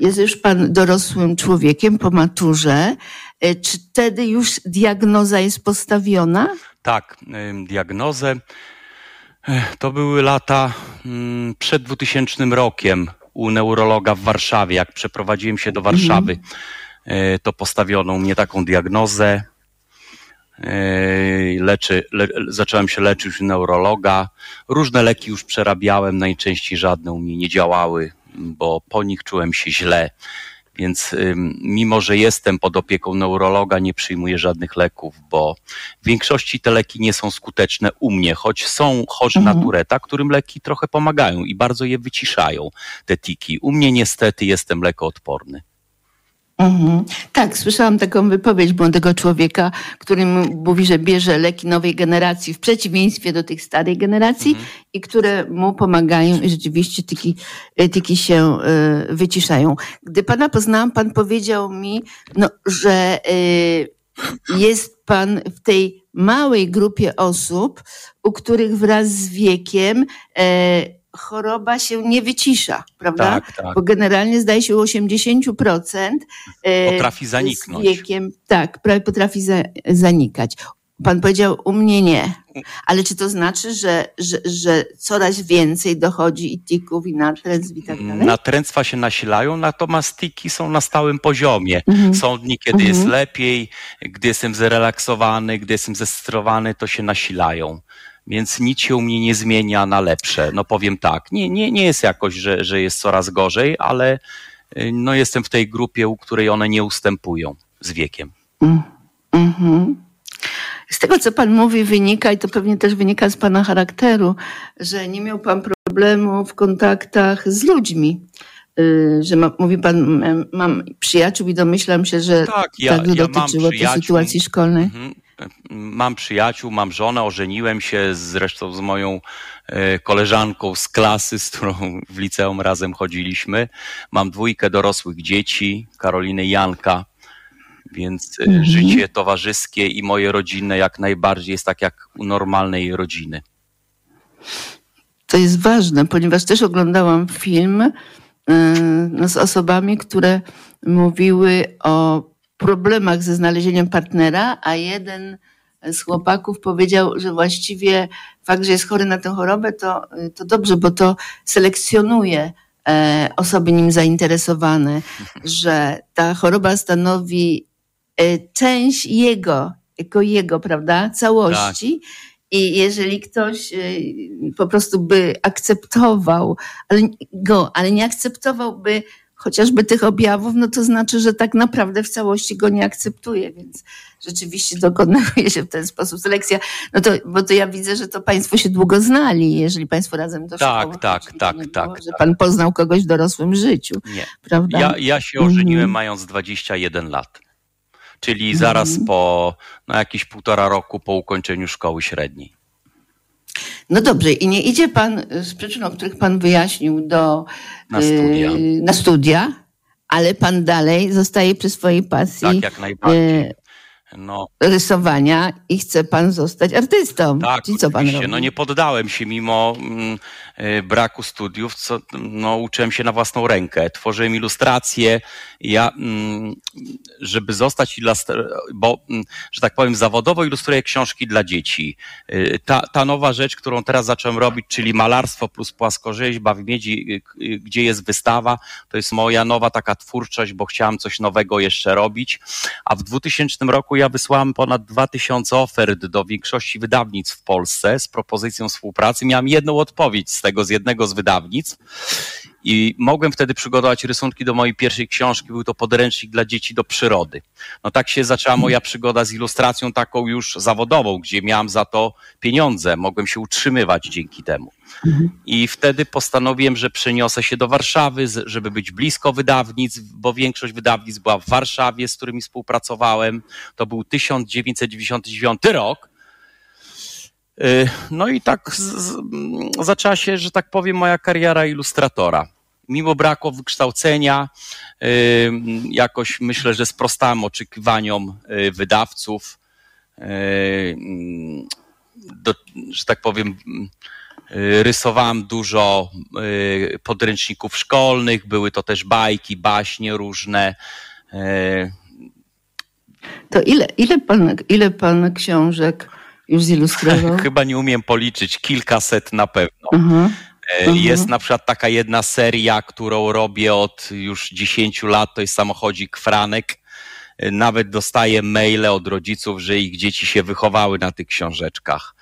Jest już pan dorosłym człowiekiem po maturze. Czy wtedy już diagnoza jest postawiona? Tak, diagnozę. To były lata przed 2000 rokiem u neurologa w Warszawie. Jak przeprowadziłem się do Warszawy, to postawiono u mnie taką diagnozę. Leczy, le, zacząłem się leczyć u neurologa. Różne leki już przerabiałem, najczęściej żadne u mnie nie działały, bo po nich czułem się źle. Więc mimo, że jestem pod opieką neurologa, nie przyjmuję żadnych leków, bo w większości te leki nie są skuteczne u mnie, choć są chorzy Mhm. na Tureta, którym leki trochę pomagają i bardzo je wyciszają, te tiki. U mnie niestety jestem lekoodporny. Mhm. Tak, słyszałam taką wypowiedź młodego człowieka, który mówi, że bierze leki nowej generacji w przeciwieństwie do tych starej generacji i które mu pomagają i rzeczywiście tyki, e, tyki się e, wyciszają. Gdy pana poznałam, pan powiedział mi, no, że e, jest pan w tej małej grupie osób, u których wraz z wiekiem e, choroba się nie wycisza, prawda? Tak, tak. Bo generalnie zdaje się u 80% e, Potrafi z zaniknąć. wiekiem, tak, prawie potrafi za, zanikać. Pan powiedział, u mnie nie. Ale czy to znaczy, że, że, że coraz więcej dochodzi i tików, i natręstw i tak dalej? Natręctwa się nasilają, natomiast tiki są na stałym poziomie. Mhm. Są dni, kiedy Mhm. jest lepiej, gdy jestem zrelaksowany, gdy jestem zestrowany, to się nasilają. Więc nic się u mnie nie zmienia na lepsze. No powiem tak, nie, nie, nie jest jakoś, że, że jest coraz gorzej, ale y, no jestem w tej grupie, u której one nie ustępują z wiekiem. Mhm. Z tego, co pan mówi, wynika, i to pewnie też wynika z pana charakteru, że nie miał pan problemu w kontaktach z ludźmi. Y, Że ma, mówi pan, mam przyjaciół i domyślam się, że Tak, ja, tak ja dotyczyło tej przyjaciół. sytuacji szkolnej. Mhm. Mam przyjaciół, mam żonę, ożeniłem się zresztą z moją e, koleżanką z klasy, z którą w liceum razem chodziliśmy. Mam dwójkę dorosłych dzieci, Karolinę i Janka, więc e, Mhm. życie towarzyskie i moje rodzinne jak najbardziej jest tak jak u normalnej rodziny. To jest ważne, ponieważ też oglądałam film y, no, z osobami, które mówiły o problemach ze znalezieniem partnera, a jeden z chłopaków powiedział, że właściwie fakt, że jest chory na tę chorobę, to, to dobrze, bo to selekcjonuje e, osoby nim zainteresowane, że ta choroba stanowi e, część jego, jako jego, prawda, całości. I jeżeli ktoś y, po prostu by akceptował go, ale nie akceptowałby chociażby tych objawów, no to znaczy, że tak naprawdę w całości go nie akceptuje, więc rzeczywiście dokonuje się w ten sposób selekcja. No to, bo to ja widzę, że to państwo się długo znali, jeżeli państwo razem do Tak, szkoły, tak, tak, tak. że pan poznał kogoś w dorosłym życiu, Nie. prawda? Ja, ja się ożeniłem Mhm. mając 21 lat, czyli zaraz po no, jakieś półtora roku po ukończeniu szkoły średniej. No dobrze, i nie idzie pan y, z przyczyn, o których pan wyjaśnił, do, Na studia. y, na studia, ale pan dalej zostaje przy swojej pasji Tak, jak najbardziej. No, rysowania i chce pan zostać artystą. tak, Czyli co pan robi? No nie poddałem się mimo mm, y, braku studiów, co, no, uczyłem się na własną rękę. Tworzyłem ilustracje. Ja, mm, żeby zostać ilustratorem, bo, mm, że tak powiem, zawodowo ilustruję książki dla dzieci. Y, Ta, ta nowa rzecz, którą teraz zacząłem robić, czyli malarstwo plus płaskorzeźba w miedzi, y, gdzie jest wystawa, to jest moja nowa taka twórczość, bo chciałem coś nowego jeszcze robić. A w 2000 roku ja wysłałem ponad 2000 ofert do większości wydawnictw w Polsce z propozycją współpracy. Miałem jedną odpowiedź z tego, z jednego z wydawnictw. I mogłem wtedy przygotować rysunki do mojej pierwszej książki. Był to podręcznik dla dzieci do przyrody. No tak się zaczęła moja przygoda z ilustracją taką już zawodową, gdzie miałem za to pieniądze. Mogłem się utrzymywać dzięki temu. I wtedy postanowiłem, że przeniosę się do Warszawy, żeby być blisko wydawnictw, bo większość wydawnictw była w Warszawie, z którymi współpracowałem. To był 1999 rok. Y, No i tak z, z, zaczęła się, że tak powiem, moja kariera ilustratora. Mimo braku wykształcenia, jakoś myślę, że sprostałem oczekiwaniom y, wydawców. Do, że tak powiem, y, rysowałem dużo y, podręczników szkolnych, były to też bajki, baśnie różne. To ile, ile, pan, ile pan książek już zilustrował? Chyba nie umiem policzyć, kilkaset na pewno. Aha. E, Mhm. Jest na przykład taka jedna seria, którą robię od już 10 lat, to jest samochodzik Franek. E, Nawet dostaję maile od rodziców, że ich dzieci się wychowały na tych książeczkach.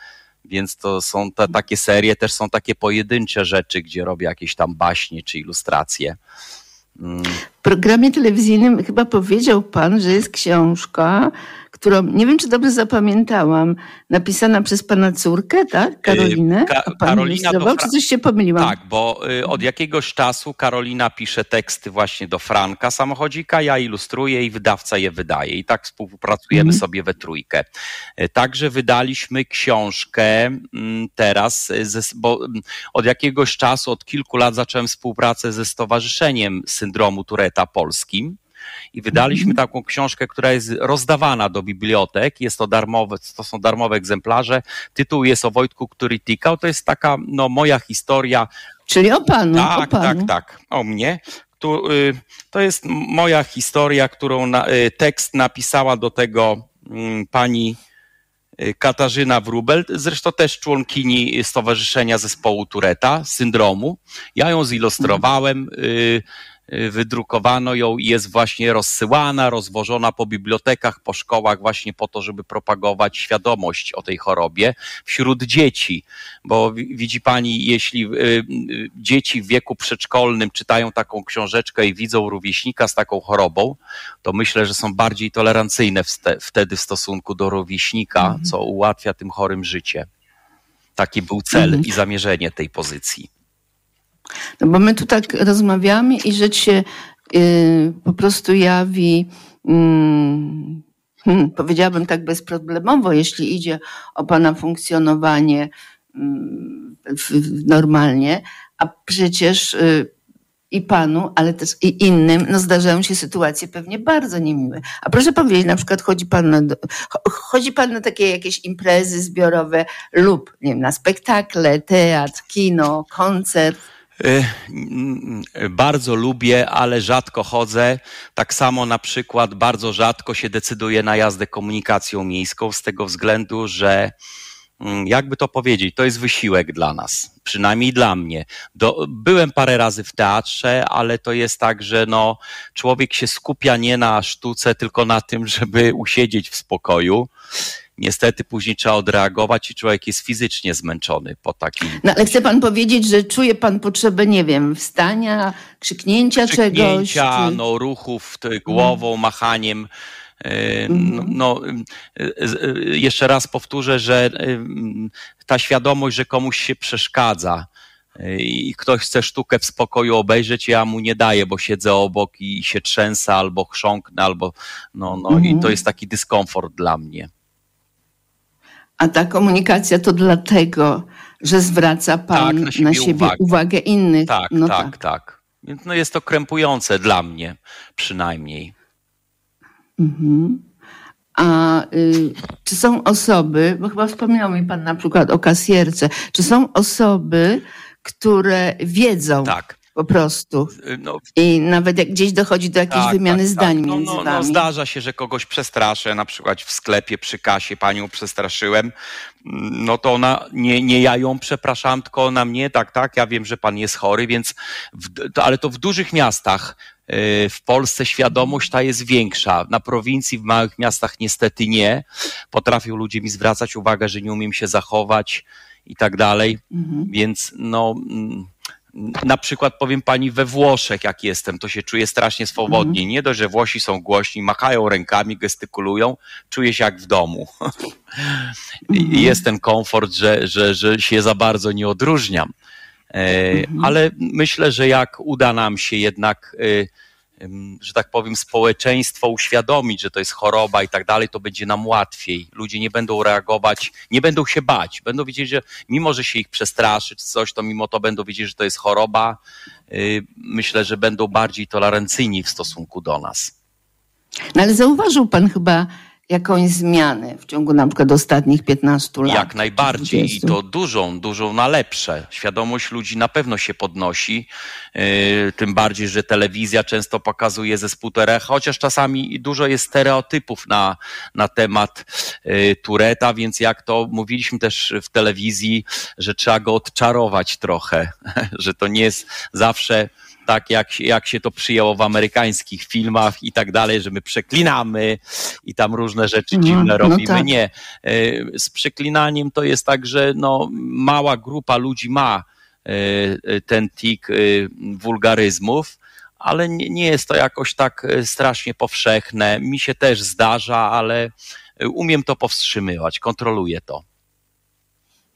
Więc to są te, takie serie, też są takie pojedyncze rzeczy, gdzie robię jakieś tam baśnie czy ilustracje. Programie telewizyjnym chyba powiedział pan, że jest książka, którą, nie wiem czy dobrze zapamiętałam, napisana przez pana córkę, tak? Karolinę? Ka- Karolina do Fra- czy coś się pomyliłam? Tak, bo y, od jakiegoś czasu Karolina pisze teksty właśnie do Franka samochodzika, ja ilustruję i wydawca je wydaje. I tak współpracujemy Mhm. sobie we trójkę. Y, Także wydaliśmy książkę mm, teraz, ze, bo mm, od jakiegoś czasu, od kilku lat zacząłem współpracę ze Stowarzyszeniem Syndromu Tureta Polskim. I wydaliśmy taką książkę, która jest rozdawana do bibliotek. Jest to darmowe, to są darmowe egzemplarze. Tytuł jest o Wojtku, który tikał. To jest taka, no, moja historia. Czyli o panu, Tak, o panu. tak, tak. O mnie. Tu, y, to jest moja historia, którą na, y, tekst napisała do tego mm, pani y, Katarzyna Wrubel, zresztą też członkini Stowarzyszenia Zespołu Tureta, syndromu. Ja ją zilustrowałem. y, wydrukowano ją i jest właśnie rozsyłana, rozwożona po bibliotekach, po szkołach właśnie po to, żeby propagować świadomość o tej chorobie wśród dzieci. Bo wi- widzi pani, jeśli y, y, dzieci w wieku przedszkolnym czytają taką książeczkę i widzą rówieśnika z taką chorobą, to myślę, że są bardziej tolerancyjne wtedy w stosunku do rówieśnika, co ułatwia tym chorym życie. Taki był cel Mhm. i zamierzenie tej pozycji. No bo my tu tak rozmawiamy i rzecz się y, po prostu jawi, mm, hmm, powiedziałabym tak bezproblemowo, jeśli idzie o Pana funkcjonowanie mm, normalnie, a przecież y, i Panu, ale też i innym, no zdarzają się sytuacje pewnie bardzo niemiłe. A proszę powiedzieć, na przykład chodzi Pan na, chodzi Pan na takie jakieś imprezy zbiorowe lub, nie wiem, na spektakle, teatr, kino, koncert, Bardzo lubię, ale rzadko chodzę. Tak samo na przykład bardzo rzadko się decyduję na jazdę komunikacją miejską z tego względu, że mm, jakby to powiedzieć, to jest wysiłek dla nas, przynajmniej dla mnie. Do, byłem parę razy w teatrze, ale to jest tak, że no, człowiek się skupia nie na sztuce, tylko na tym, żeby usiedzieć w spokoju. Niestety później trzeba odreagować i człowiek jest fizycznie zmęczony po takim No ale chce pan powiedzieć, że czuje pan potrzebę, nie wiem, wstania, krzyknięcia, czegoś? krzyknięcia, czy- no, ruchów ty, głową, machaniem. E, No, no, e, e, jeszcze raz powtórzę, że ta świadomość, że komuś się przeszkadza i ktoś chce sztukę w spokoju obejrzeć, ja mu nie daję, bo siedzę obok i się trzęsę albo chrząknę, albo no, no i Mhm. to jest taki dyskomfort dla mnie. A ta komunikacja to dlatego, że zwraca pan Tak, na siebie uwagę. uwagę innych. Tak, no tak, tak, Więc no jest to krępujące dla mnie przynajmniej. Mhm. A y, czy są osoby, bo chyba wspominał mi pan na przykład o kasjerce, czy są osoby, które wiedzą Tak. Po prostu No, i nawet jak gdzieś dochodzi do jakiejś wymiany zdań No, między no, no, wami? zdarza się, że kogoś przestraszę, na przykład w sklepie przy kasie panią przestraszyłem, no to ona, nie, nie ja ją przepraszam, tylko ona mnie, tak, tak, ja wiem, że pan jest chory, więc, w, to, ale to w dużych miastach yy, w Polsce świadomość ta jest większa. Na prowincji, w małych miastach niestety nie. Potrafią ludzie mi zwracać uwagę, że nie umiem się zachować i tak dalej, Mhm. więc no... na przykład powiem pani we Włoszech, jak jestem, to się czuję strasznie swobodnie. Nie dość, że Włosi są głośni, machają rękami, gestykulują, czuję się jak w domu. I jest ten komfort, że, że, że się za bardzo nie odróżniam. E, Ale myślę, że jak uda nam się jednak, em, że tak powiem, społeczeństwo uświadomić, że to jest choroba i tak dalej, to będzie nam łatwiej. Ludzie nie będą reagować, nie będą się bać. Będą wiedzieć, że mimo, że się ich przestraszy czy coś, to mimo to będą wiedzieć, że to jest choroba. Y, Myślę, że będą bardziej tolerancyjni w stosunku do nas. No ale zauważył pan chyba jakąś zmianę w ciągu na przykład ostatnich 15 lat? Jak najbardziej i 20. to dużą, dużą na lepsze. Świadomość ludzi na pewno się podnosi, yy, tym bardziej, że telewizja często pokazuje zespół Turecha, chociaż czasami dużo jest stereotypów na, na temat yy, Tureta, więc jak to mówiliśmy też w telewizji, że trzeba go odczarować trochę, że to nie jest zawsze tak jak, się- jak się to przyjęło w amerykańskich filmach i tak dalej, że my przeklinamy i tam różne rzeczy Mhm, dziwne no robimy. tak. Nie. E, Z przeklinaniem to jest tak, że no, mała grupa ludzi ma e, e, ten tik wulgaryzmów, ale nie, nie jest to jakoś tak strasznie powszechne. Mi się też zdarza, ale umiem to powstrzymywać, kontroluję to.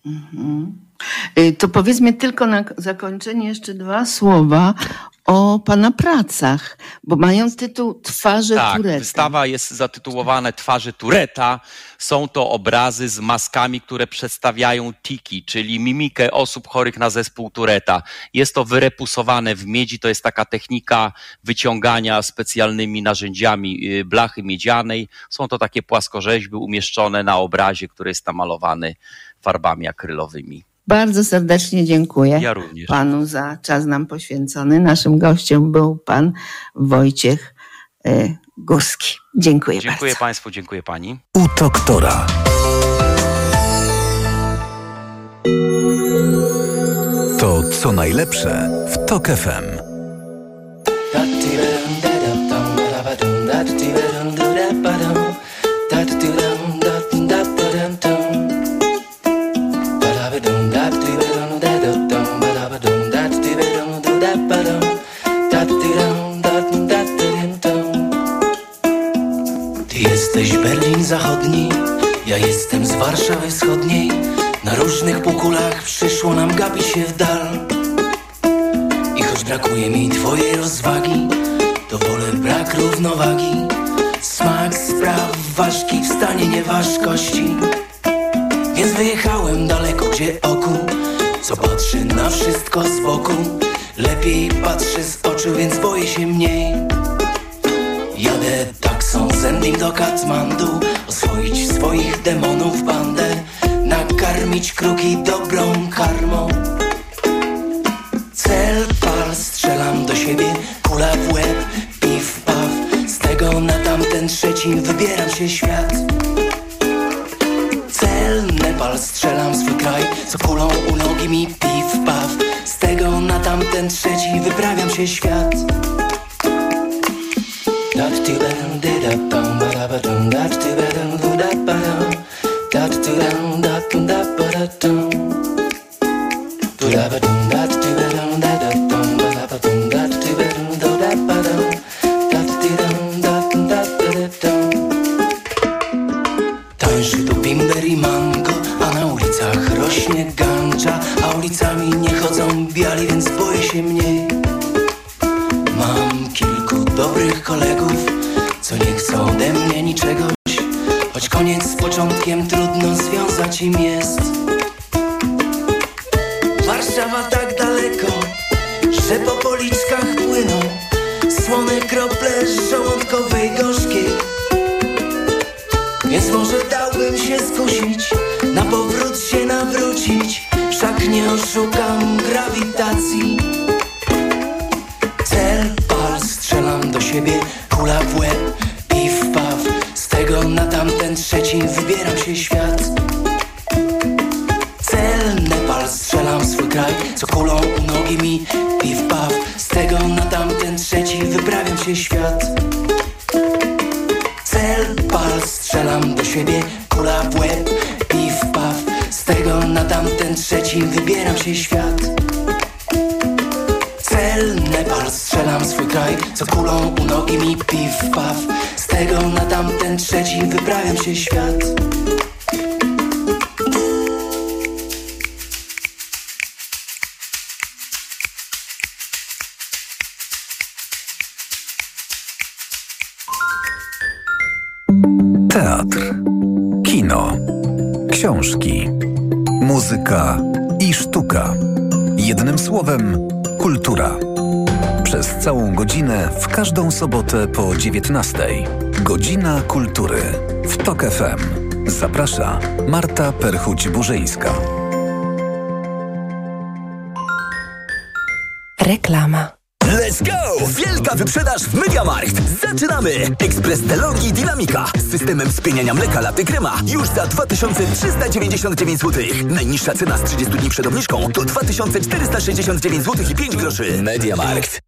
Mhm. Y, To powiedzmy tylko na zakończenie jeszcze dwa słowa o pana pracach, bo mają tytuł Twarze Tak, Tureta. wystawa jest zatytułowana Twarze Tureta. Są to obrazy z maskami, które przedstawiają tiki, czyli mimikę osób chorych na zespół Tureta. Jest to wyrepusowane w miedzi, to jest taka technika wyciągania specjalnymi narzędziami y, blachy miedzianej. Są to takie płaskorzeźby umieszczone na obrazie, który jest namalowany farbami akrylowymi. Bardzo serdecznie dziękuję Ja również. panu za czas nam poświęcony. Naszym gościem był pan Wojciech y, Górski. Dziękuję, Dziękuję bardzo. Państwu, dziękuję Pani. U doktora. To co najlepsze w TOK FM. Warszawy Wschodniej. Na różnych półkulach przyszło nam gapić się w dal. I choć brakuje mi twojej rozwagi, to wolę brak równowagi. Smak spraw ważki w stanie nieważkości. Więc wyjechałem daleko, gdzie oku, co patrzy na wszystko z boku. Lepiej patrzy z oczu, więc boję się mniej. Jadę do Katmandu Oswoić swoich demonów bandę Nakarmić kruki dobrą karmą. Cel pal, strzelam do siebie Kula w łeb, piw, paw. Z tego na tamten trzeci Wybieram się świat. Cel, Nepal, strzelam swój kraj Co kulą u nogi mi piw, paw. Z tego na tamten trzeci Wyprawiam się świat Tańszy tu bimber i mango, a na ulicach rośnie gancza A ulicami nie chodzą biali, więc boję się mniej. Mam kilku dobrych kolegów, co nie chcą ode mnie niczegoś Choć koniec z początkiem trudno związać im jest. Warszawa tak daleko, że po policzkach płyną Słone krople żołądkowej Może dałbym się skusić, na powrót się nawrócić. Wszak nie oszukam grawitacji. Cel, pal, strzelam do siebie, kula w łeb, 19. Godzina kultury w Tok FM. Zaprasza Marta Perchuć-Burzyńska. Reklama. Let's go! Wielka wyprzedaż w Mediamarkt! Zaczynamy! Ekspres Delonghi Dynamika z systemem spieniania mleka laty krema już za 2399 zł. Najniższa cena z 30 dni przed obniżką to 2469 zł i 5 groszy. Mediamarkt.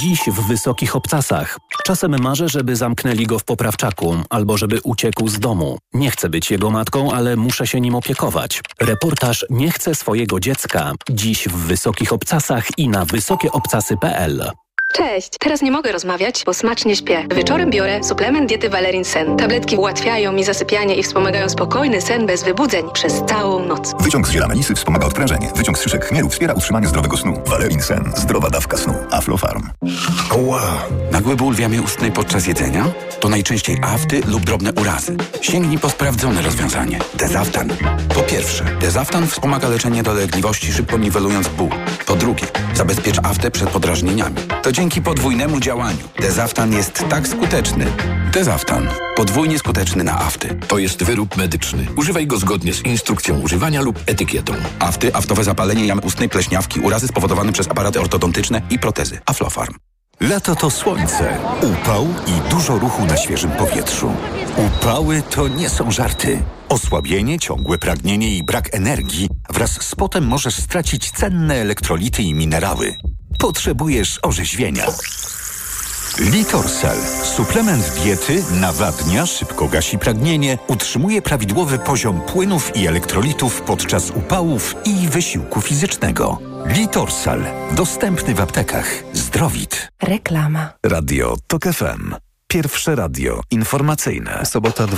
Dziś w wysokich obcasach. Czasem marzę, żeby zamknęli go w poprawczaku albo żeby uciekł z domu. Nie chcę być jego matką, ale muszę się nim opiekować. Reportaż Nie chcę swojego dziecka. Dziś w wysokich obcasach i na wysokieobcasy.pl. Cześć, teraz nie mogę rozmawiać, bo smacznie śpię. Wieczorem biorę suplement diety Valerin Sen. Tabletki ułatwiają mi zasypianie i wspomagają spokojny sen bez wybudzeń przez całą noc. Wyciąg z ziela melisy wspomaga odprężenie. Wyciąg z szyszek chmielu wspiera utrzymanie zdrowego snu. Valerin Sen. Zdrowa dawka snu. Aflofarm. Ła! Nagły ból w jamie ustnej podczas jedzenia? To najczęściej afty lub drobne urazy. Sięgnij po sprawdzone rozwiązanie. Dezaftan. Po pierwsze, Dezaftan wspomaga leczenie dolegliwości, szybko niwelując ból. Po drugie, zabezpiecz aftę przed podrażnieniami. To dzięki podwójnemu działaniu. Dezaftan jest tak skuteczny. Dezaftan. Podwójnie skuteczny na afty. To jest wyrób medyczny. Używaj go zgodnie z instrukcją używania lub etykietą. Afty, aftowe zapalenie jamy ustnej, pleśniawki, urazy spowodowane przez aparaty ortodontyczne i protezy. Aflofarm. Lato to słońce, upał i dużo ruchu na świeżym powietrzu. Upały to nie są żarty. Osłabienie, ciągłe pragnienie i brak energii wraz z potem możesz stracić cenne elektrolity i minerały. Potrzebujesz orzeźwienia. Litorsal. Suplement diety nawadnia, szybko gasi pragnienie, utrzymuje prawidłowy poziom płynów i elektrolitów podczas upałów i wysiłku fizycznego. Litorsal. Dostępny w aptekach. Zdrowit. Reklama. Radio TOK FM. Pierwsze radio informacyjne. Sobota 20.